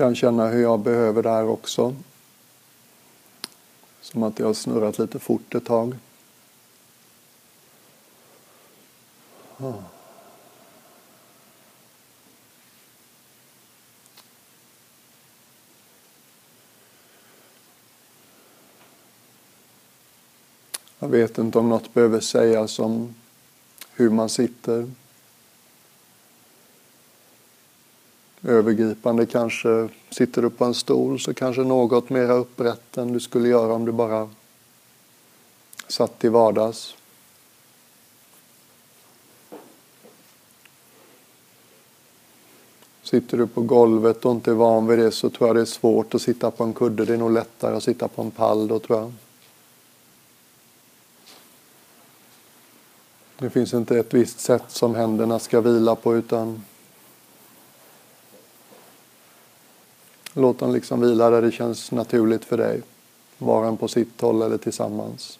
Kan känna hur jag behöver det här också. Som att jag har snurrat lite fort ett tag. Jag vet inte om något behöver sägas om hur man sitter. Övergripande kanske, sitter du på en stol så kanske något mer upprätt än du skulle göra om du bara satt i vardags. Sitter du på golvet och inte är van vid det så tror jag det är svårt att sitta på en kudde. Det är nog lättare att sitta på en pall då tror jag. Det finns inte ett visst sätt som händerna ska vila på utan låt dem liksom vila där det känns naturligt för dig. Var en på sitt håll eller tillsammans.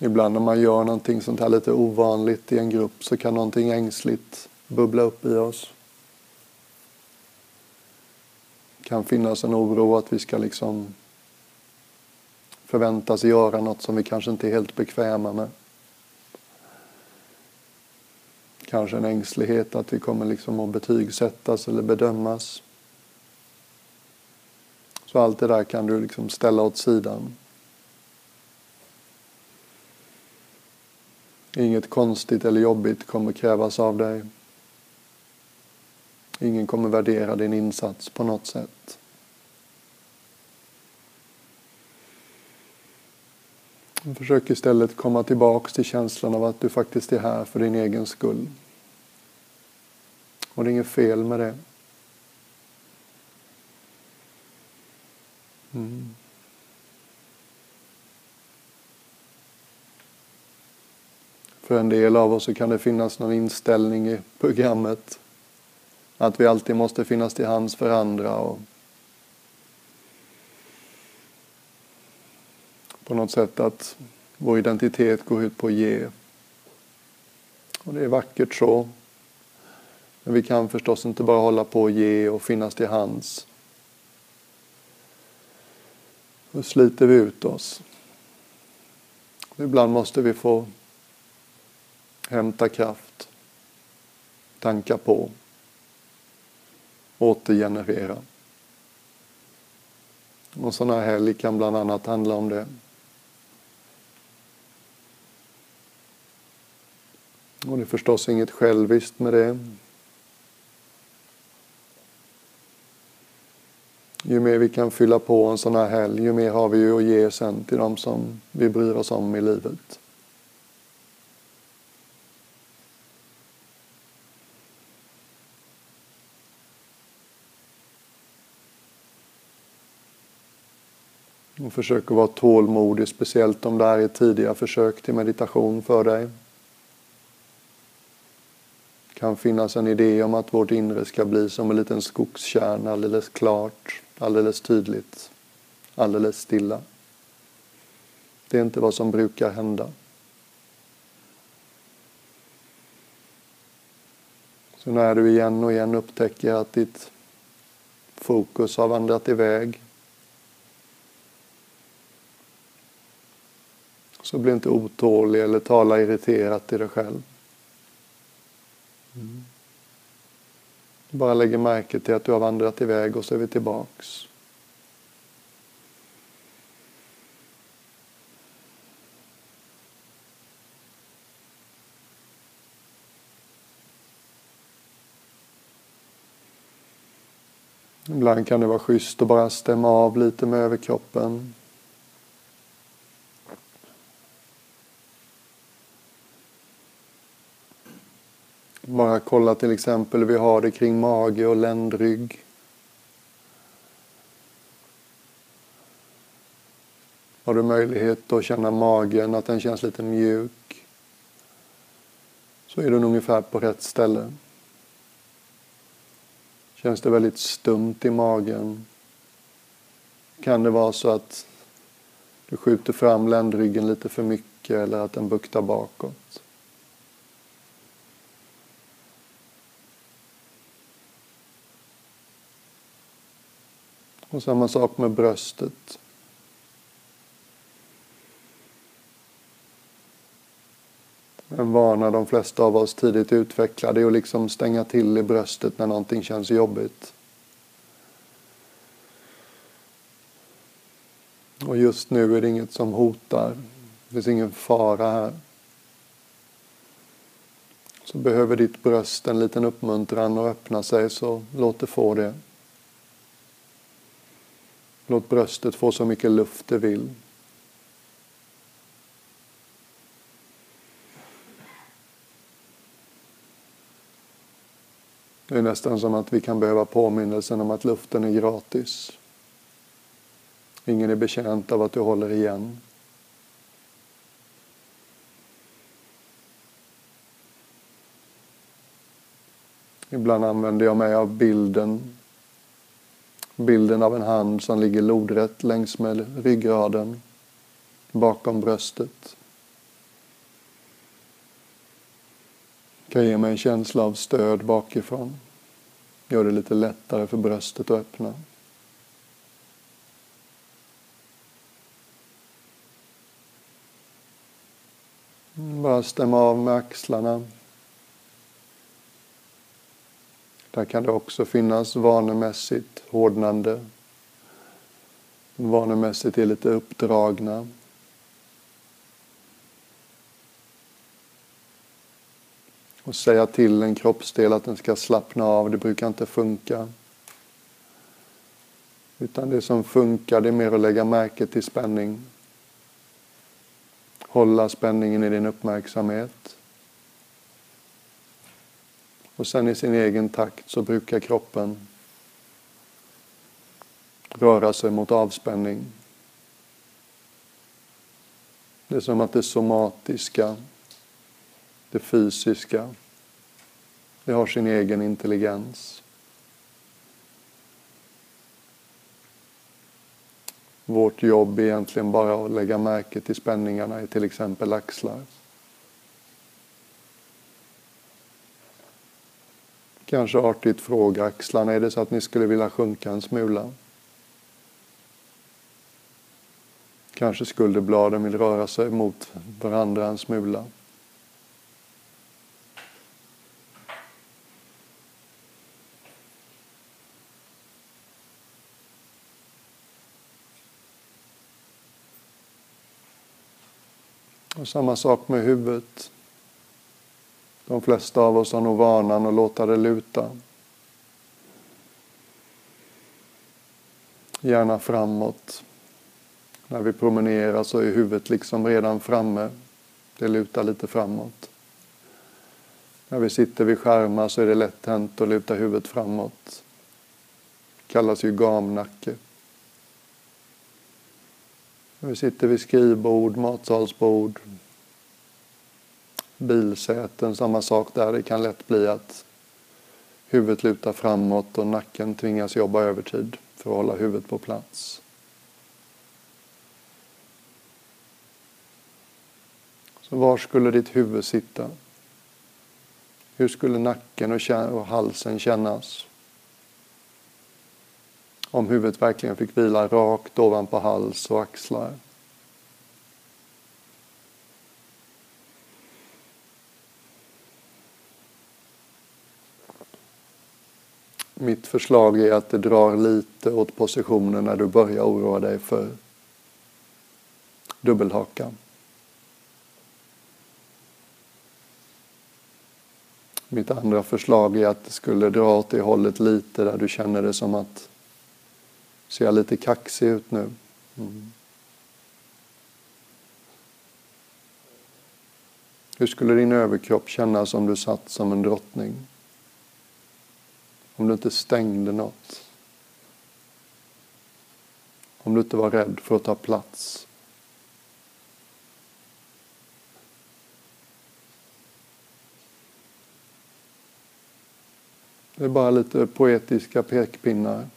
Ibland när man gör någonting sånt här lite ovanligt i en grupp så kan någonting ängsligt bubbla upp i oss. Det kan finnas en oro att vi ska liksom förväntas göra något som vi kanske inte är helt bekväma med. Kanske en ängslighet att vi kommer liksom att betygsättas eller bedömas. Så allt det där kan du liksom ställa åt sidan. Inget konstigt eller jobbigt kommer krävas av dig. Ingen kommer värdera din insats på något sätt. Försök istället komma tillbaks till känslan av att du faktiskt är här för din egen skull. Och det är inget fel med det. Mm. För en del av oss så kan det finnas någon inställning i programmet. Att vi alltid måste finnas till hands för andra. Och på något sätt att vår identitet går ut på att ge. Och det är vackert så. Men vi kan förstås inte bara hålla på att ge och finnas till hands. Då sliter vi ut oss. Ibland måste vi få hämta kraft, tanka på, återgenerera. Och sådana här helg kan bland annat handla om det. Och det är förstås inget själviskt med det. Ju mer vi kan fylla på en sån här helg, ju mer har vi ju att ge sen till de som vi bryr oss om i livet. Försök att vara tålmodig, speciellt om det här är tidiga försök till meditation för dig. Det kan finnas en idé om att vårt inre ska bli som en liten skogskärna, alldeles klart, alldeles tydligt, alldeles stilla. Det är inte vad som brukar hända. Så när du igen och igen upptäcker att ditt fokus har vandrat iväg Så bli inte otålig eller tala irriterat till dig själv. Mm. Bara lägger märke till att du har vandrat iväg och så är vi tillbaks. Ibland kan det vara schysst att bara stämma av lite med överkroppen. Bara kolla till exempel hur vi har det kring mage och ländrygg. Har du möjlighet att känna magen, att den känns lite mjuk, så är den ungefär på rätt ställe. Känns det väldigt stumt i magen, kan det vara så att du skjuter fram ländryggen lite för mycket eller att den buktar bakåt. Och samma sak med bröstet. En vana de flesta av oss tidigt utvecklade är att liksom stänga till i bröstet när någonting känns jobbigt. Och just nu är det inget som hotar. Det finns ingen fara här. Så behöver ditt bröst en liten uppmuntran och öppna sig så låt det få det. Låt bröstet få så mycket luft det vill. Det är nästan som att vi kan behöva påminnelsen om att luften är gratis. Ingen är betjänt av att du håller igen. Ibland använder jag mig av bilden bilden av en hand som ligger lodrätt längs med ryggraden bakom bröstet. kan ge mig en känsla av stöd bakifrån. Gör det lite lättare för bröstet att öppna. Bara stämma av med axlarna. Där kan det också finnas vanemässigt hårdnande. Vanemässigt är lite uppdragna. Och säga till en kroppsdel att den ska slappna av, det brukar inte funka. Utan det som funkar det är mer att lägga märke till spänning. Hålla spänningen i din uppmärksamhet. Och sen i sin egen takt så brukar kroppen röra sig mot avspänning. Det är som att det somatiska, det fysiska, det har sin egen intelligens. Vårt jobb är egentligen bara att lägga märke till spänningarna i till exempel axlar. Kanske artigt fråga axlarna, är det så att ni skulle vilja sjunka en smula? Kanske skulderbladen vill röra sig mot varandra en smula. Och samma sak med huvudet. De flesta av oss har nog vanan att låta det luta. Gärna framåt. När vi promenerar så är huvudet liksom redan framme. Det lutar lite framåt. När vi sitter vid skärmar så är det lätt hänt att luta huvudet framåt. Det kallas ju gamnacke. När vi sitter vid skrivbord, matsalsbord, bilsäten, samma sak där. Det kan lätt bli att huvudet lutar framåt och nacken tvingas jobba övertid för att hålla huvudet på plats. Så var skulle ditt huvud sitta? Hur skulle nacken och halsen kännas? Om huvudet verkligen fick vila rakt ovanpå hals och axlar. Mitt förslag är att det drar lite åt positionen när du börjar oroa dig för dubbelhakan. Mitt andra förslag är att det skulle dra åt det hållet lite där du känner det som att ser jag lite kaxig ut nu. Mm. Hur skulle din överkropp kännas om du satt som en drottning? Om du inte stängde något. Om du inte var rädd för att ta plats. Det är bara lite poetiska pekpinnar.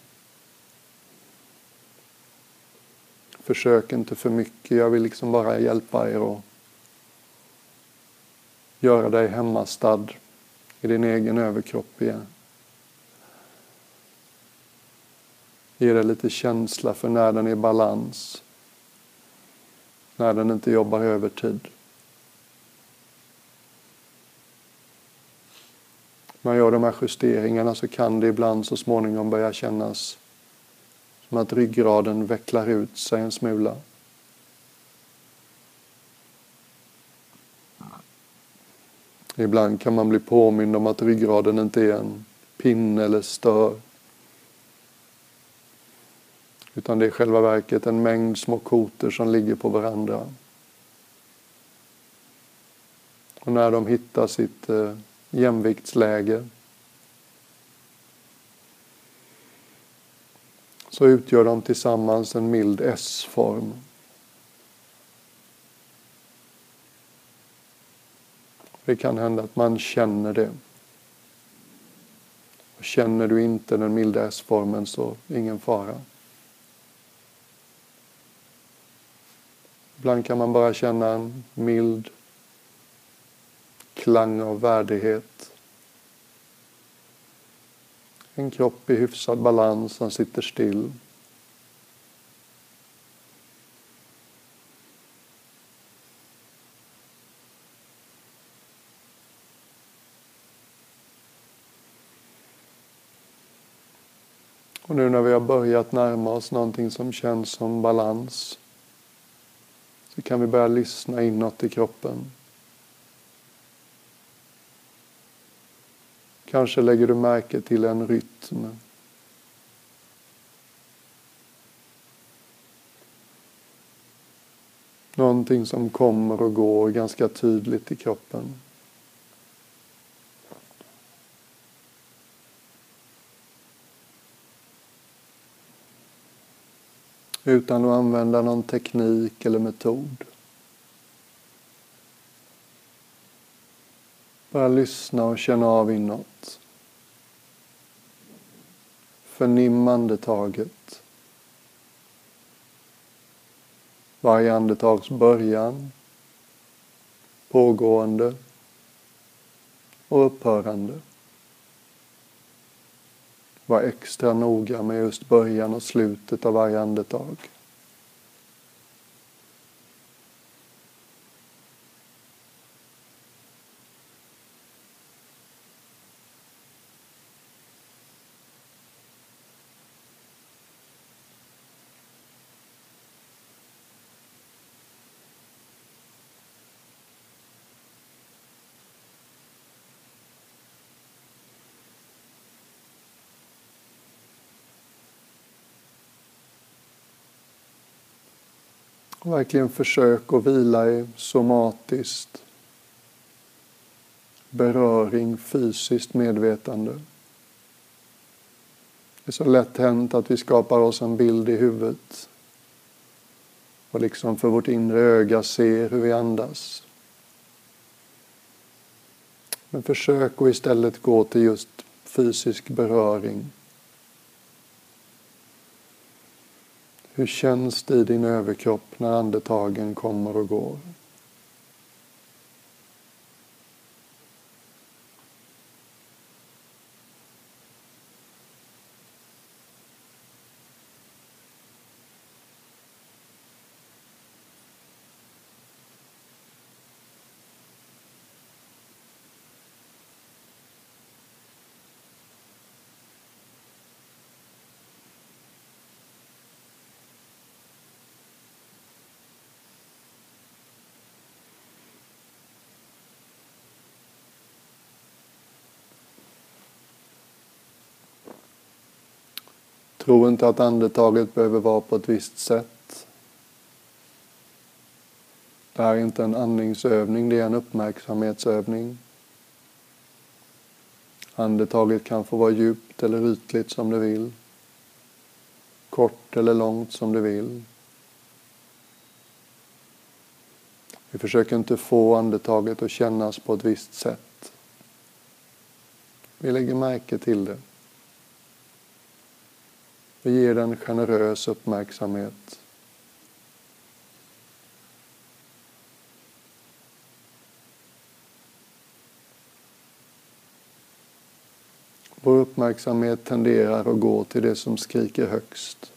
Försök inte för mycket. Jag vill liksom bara hjälpa er att göra dig hemmastad i din egen överkropp igen. Ge dig lite känsla för när den är i balans. När den inte jobbar övertid. När man gör de här justeringarna så kan det ibland så småningom börja kännas som att ryggraden vecklar ut sig en smula. Ibland kan man bli påmind om att ryggraden inte är en pinne eller stör. Utan det är själva verket en mängd små koter som ligger på varandra. Och när de hittar sitt eh, jämviktsläge så utgör de tillsammans en mild S-form. Det kan hända att man känner det. Och känner du inte den milda S-formen så ingen fara. Ibland kan man bara känna en mild klang av värdighet. En kropp i hyfsad balans som sitter still. Och nu när vi har börjat närma oss någonting som känns som balans så kan vi börja lyssna inåt i kroppen. Kanske lägger du märke till en rytm. Någonting som kommer och går ganska tydligt i kroppen. Utan att använda någon teknik eller metod. Bara lyssna och känna av inåt. Förnim andetaget. Varje andetags början, pågående och upphörande. Var extra noga med just början och slutet av varje andetag. Verkligen försök att vila i somatiskt beröring, fysiskt medvetande. Det är så lätt hänt att vi skapar oss en bild i huvudet och liksom för vårt inre öga ser hur vi andas. Men försök att istället gå till just fysisk beröring. Hur känns det i din överkropp när andetagen kommer och går? Tro inte att andetaget behöver vara på ett visst sätt. Det här är inte en andningsövning, det är en uppmärksamhetsövning. Andetaget kan få vara djupt eller ytligt som du vill. Kort eller långt som du vill. Vi försöker inte få andetaget att kännas på ett visst sätt. Vi lägger märke till det och ger den generös uppmärksamhet. Vår uppmärksamhet tenderar att gå till det som skriker högst.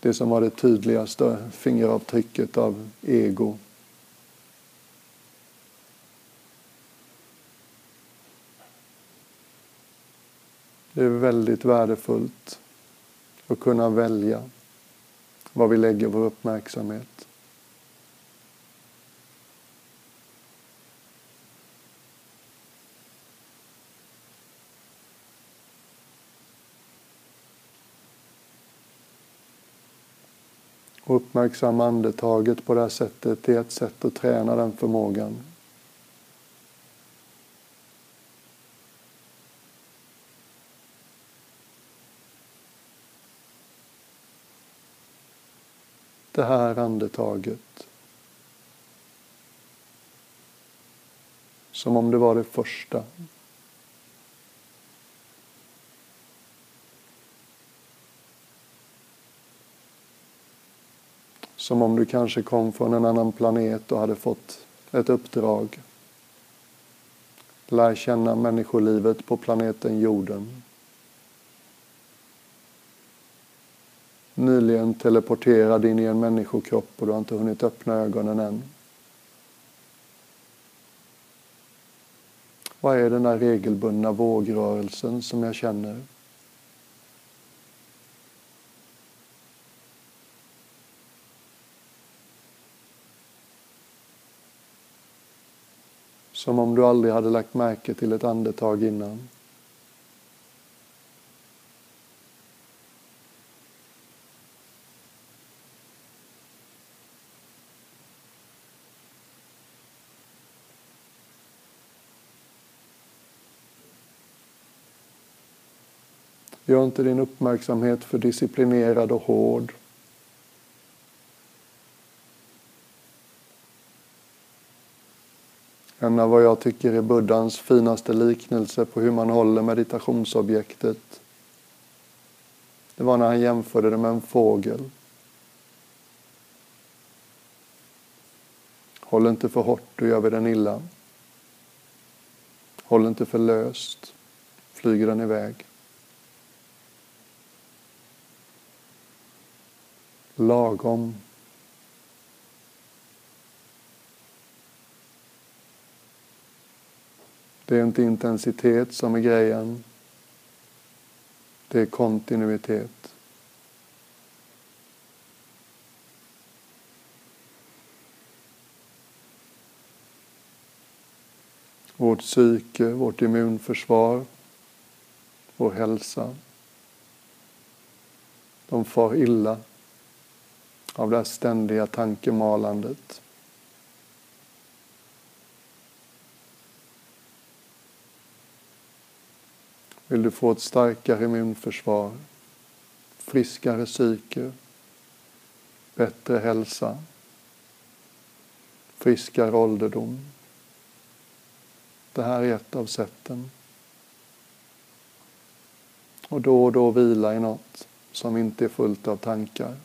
Det som var det tydligaste fingeravtrycket av ego. Det är väldigt värdefullt att kunna välja var vi lägger vår uppmärksamhet. Och uppmärksamma andetaget på det här sättet är ett sätt att träna den förmågan. Det här andetaget. Som om det var det första. Som om du kanske kom från en annan planet och hade fått ett uppdrag. Lär känna människolivet på planeten jorden. Nyligen teleporterad in i en människokropp och du har inte hunnit öppna ögonen än. Vad är den där regelbundna vågrörelsen som jag känner? Som om du aldrig hade lagt märke till ett andetag innan. Gör inte din uppmärksamhet för disciplinerad och hård. En av vad jag tycker är buddhans finaste liknelse på hur man håller meditationsobjektet. Det var när han jämförde det med en fågel. Håll inte för hårt, då gör vi den illa. Håll inte för löst, flyger den iväg. Lagom Det är inte intensitet som är grejen. Det är kontinuitet. Vårt psyke, vårt immunförsvar, vår hälsa. De far illa av det här ständiga tankemalandet. Vill du få ett starkare immunförsvar, friskare psyke, bättre hälsa, friskare ålderdom. Det här är ett av sätten. Och då och då vila i något som inte är fullt av tankar.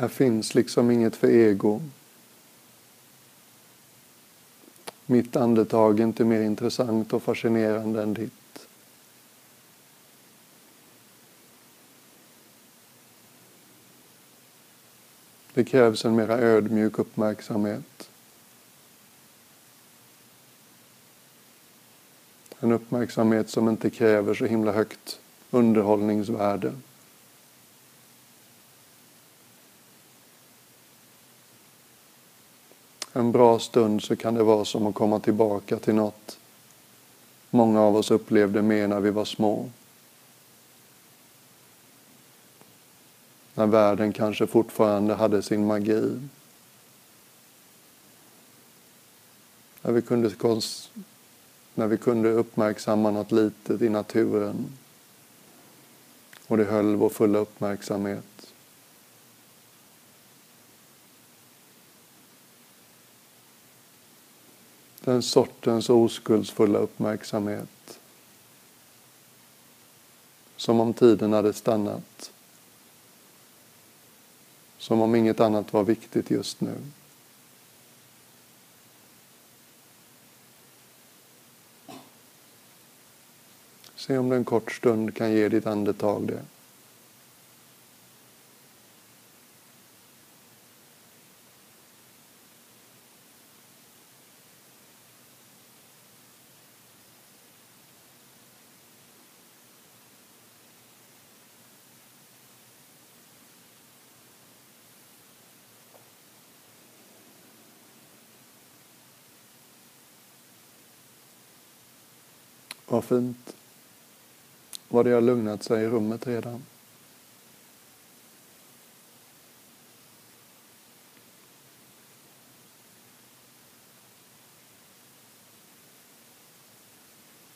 Här finns liksom inget för ego. Mitt andetag är inte mer intressant och fascinerande än ditt. Det krävs en mera ödmjuk uppmärksamhet. En uppmärksamhet som inte kräver så himla högt underhållningsvärde. En bra stund så kan det vara som att komma tillbaka till något många av oss upplevde mer när vi var små. När världen kanske fortfarande hade sin magi. När vi kunde, när vi kunde uppmärksamma något litet i naturen och det höll vår fulla uppmärksamhet. Den sortens oskuldsfulla uppmärksamhet. Som om tiden hade stannat. Som om inget annat var viktigt just nu. Se om du en kort stund kan ge ditt andetag det. Vad fint. Vad det har lugnat sig i rummet redan.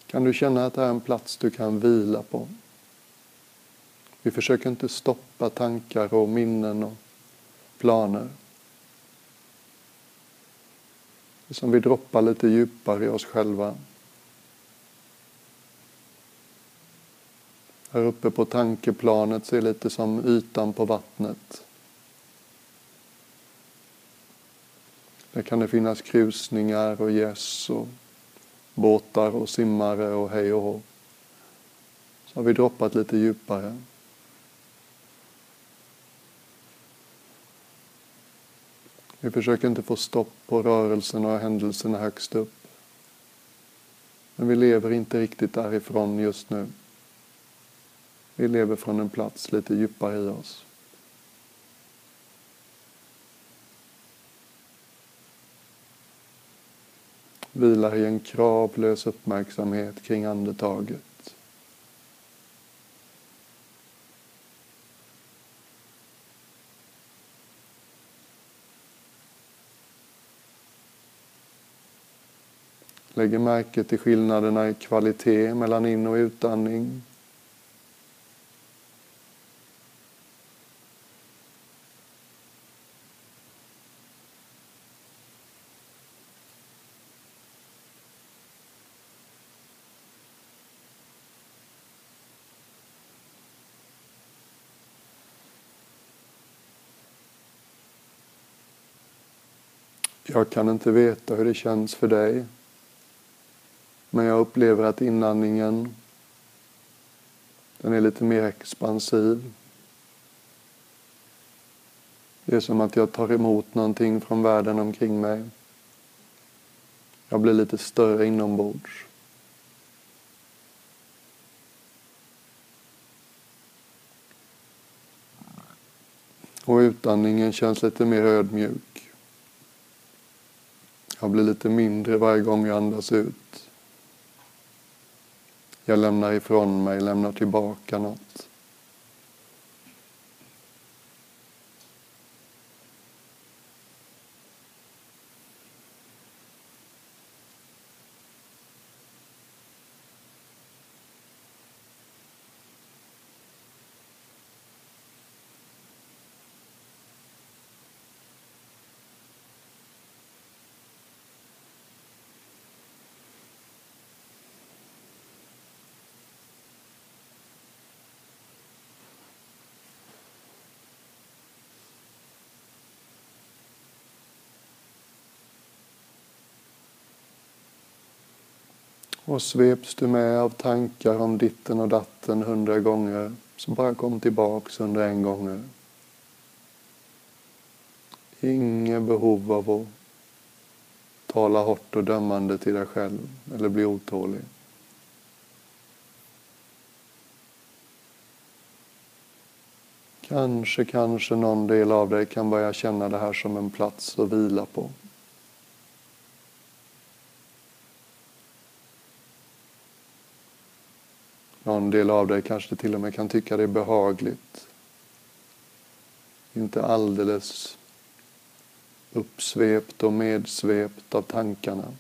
Kan du känna att det är en plats du kan vila på? Vi försöker inte stoppa tankar och minnen och planer. Det är som vi droppar lite djupare i oss själva. Här uppe på tankeplanet ser lite som ytan på vattnet. Där kan det finnas krusningar och gäss och båtar och simmare och hej och hå. Så har vi droppat lite djupare. Vi försöker inte få stopp på rörelserna och händelserna högst upp. Men vi lever inte riktigt därifrån just nu. Vi lever från en plats lite djupare i oss. Vilar i en kravlös uppmärksamhet kring andetaget. Lägger märke till skillnaderna i kvalitet mellan in och utandning. Jag kan inte veta hur det känns för dig. Men jag upplever att inandningen den är lite mer expansiv. Det är som att jag tar emot någonting från världen omkring mig. Jag blir lite större inombords. Och utandningen känns lite mer ödmjuk. Jag blir lite mindre varje gång jag andas ut. Jag lämnar ifrån mig, lämnar tillbaka något. Och sveps du med av tankar om ditten och datten hundra gånger, så bara kom tillbaks hundra en gånger. Inget behov av att tala hårt och dömande till dig själv eller bli otålig. Kanske, kanske någon del av dig kan börja känna det här som en plats att vila på. Någon del av dig kanske till och med kan tycka det är behagligt. Inte alldeles uppsvept och medsvept av tankarna.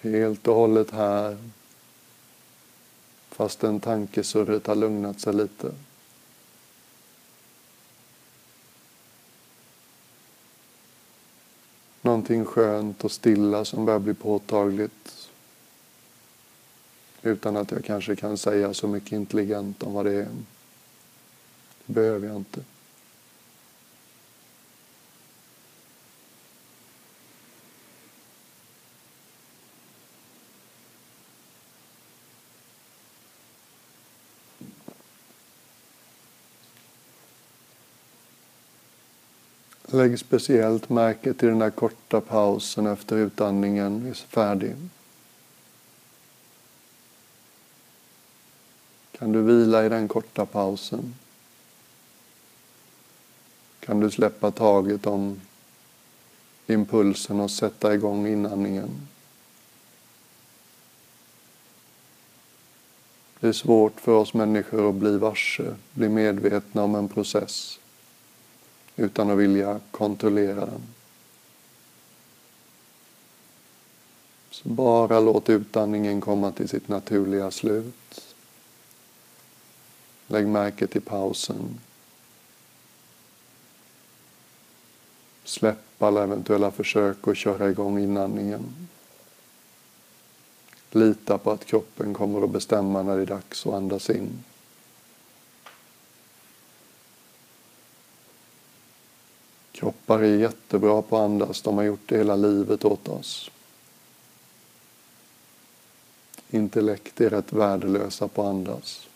Helt och hållet här, fastän tankesurret har lugnat sig lite. Någonting skönt och stilla som börjar bli påtagligt. Utan att jag kanske kan säga så mycket intelligent om vad det är. Det behöver jag inte. Lägg speciellt märke till den där korta pausen efter utandningen är färdig. Kan du vila i den korta pausen? Kan du släppa taget om impulsen och sätta igång inandningen? Det är svårt för oss människor att bli varse, bli medvetna om en process utan att vilja kontrollera den. Så bara låt utandningen komma till sitt naturliga slut. Lägg märke till pausen. Släpp alla eventuella försök att köra igång inandningen. Lita på att kroppen kommer att bestämma när det är dags att andas in. Kroppar är jättebra på att andas. De har gjort det hela livet åt oss. Intellekt är rätt värdelösa på att andas.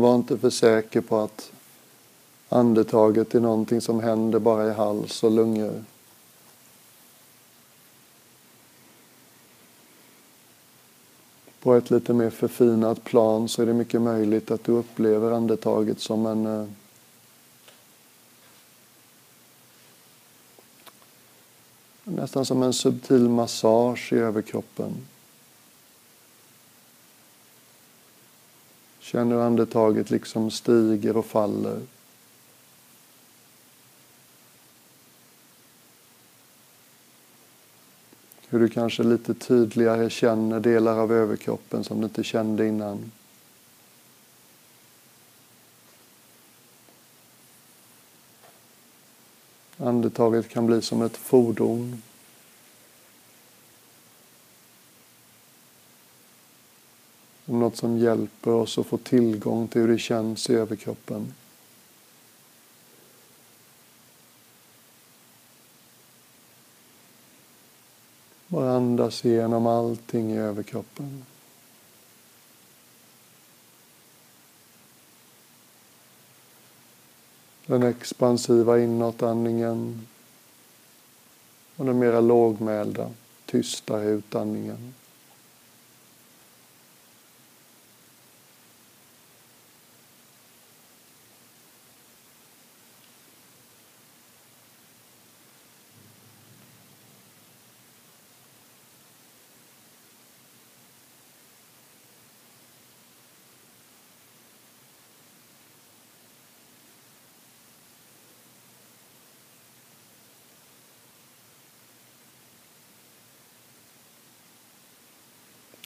Var inte för säker på att andetaget är någonting som händer bara i hals och lungor. På ett lite mer förfinat plan så är det mycket möjligt att du upplever andetaget som en eh, nästan som en subtil massage i överkroppen. Känner hur andetaget liksom stiger och faller. Hur du kanske lite tydligare känner delar av överkroppen som du inte kände innan. Andetaget kan bli som ett fordon något som hjälper oss att få tillgång till hur det känns i överkroppen. Bara andas igenom allting i överkroppen. Den expansiva inåtandningen och den mera lågmälda, tysta utandningen.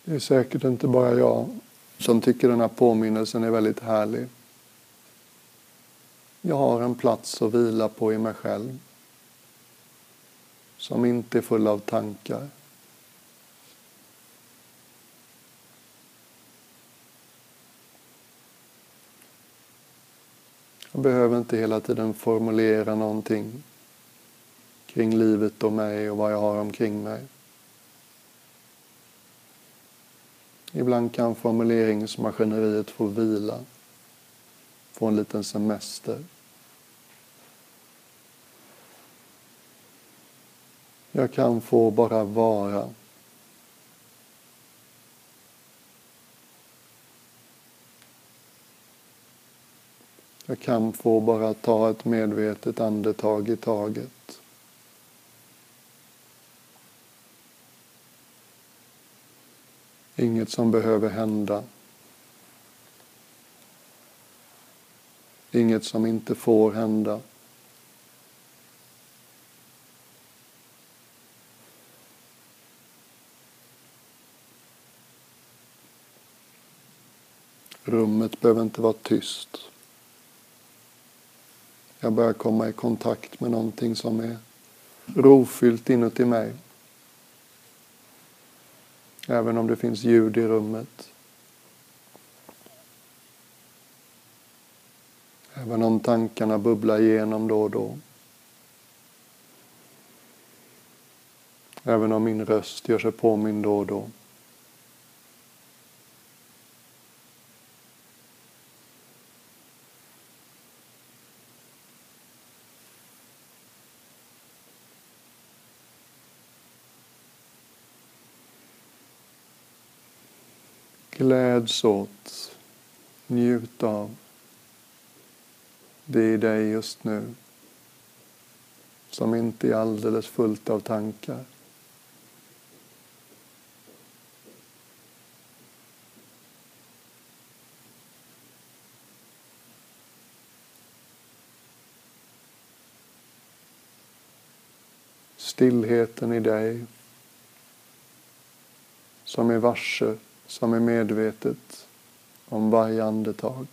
Det är säkert inte bara jag som tycker den här påminnelsen är väldigt härlig. Jag har en plats att vila på i mig själv som inte är full av tankar. Jag behöver inte hela tiden formulera någonting kring livet och mig och vad jag har omkring mig. Ibland kan formuleringsmaskineriet få vila, få en liten semester. Jag kan få bara vara. Jag kan få bara ta ett medvetet andetag i taget. Inget som behöver hända. Inget som inte får hända. Rummet behöver inte vara tyst. Jag börjar komma i kontakt med någonting som är rofyllt inuti mig. Även om det finns ljud i rummet. Även om tankarna bubblar igenom då och då. Även om min röst gör sig påmind då och då. Gläds åt, njut av det i dig just nu som inte är alldeles fullt av tankar. Stillheten i dig som är varse som är medvetet om varje andetag.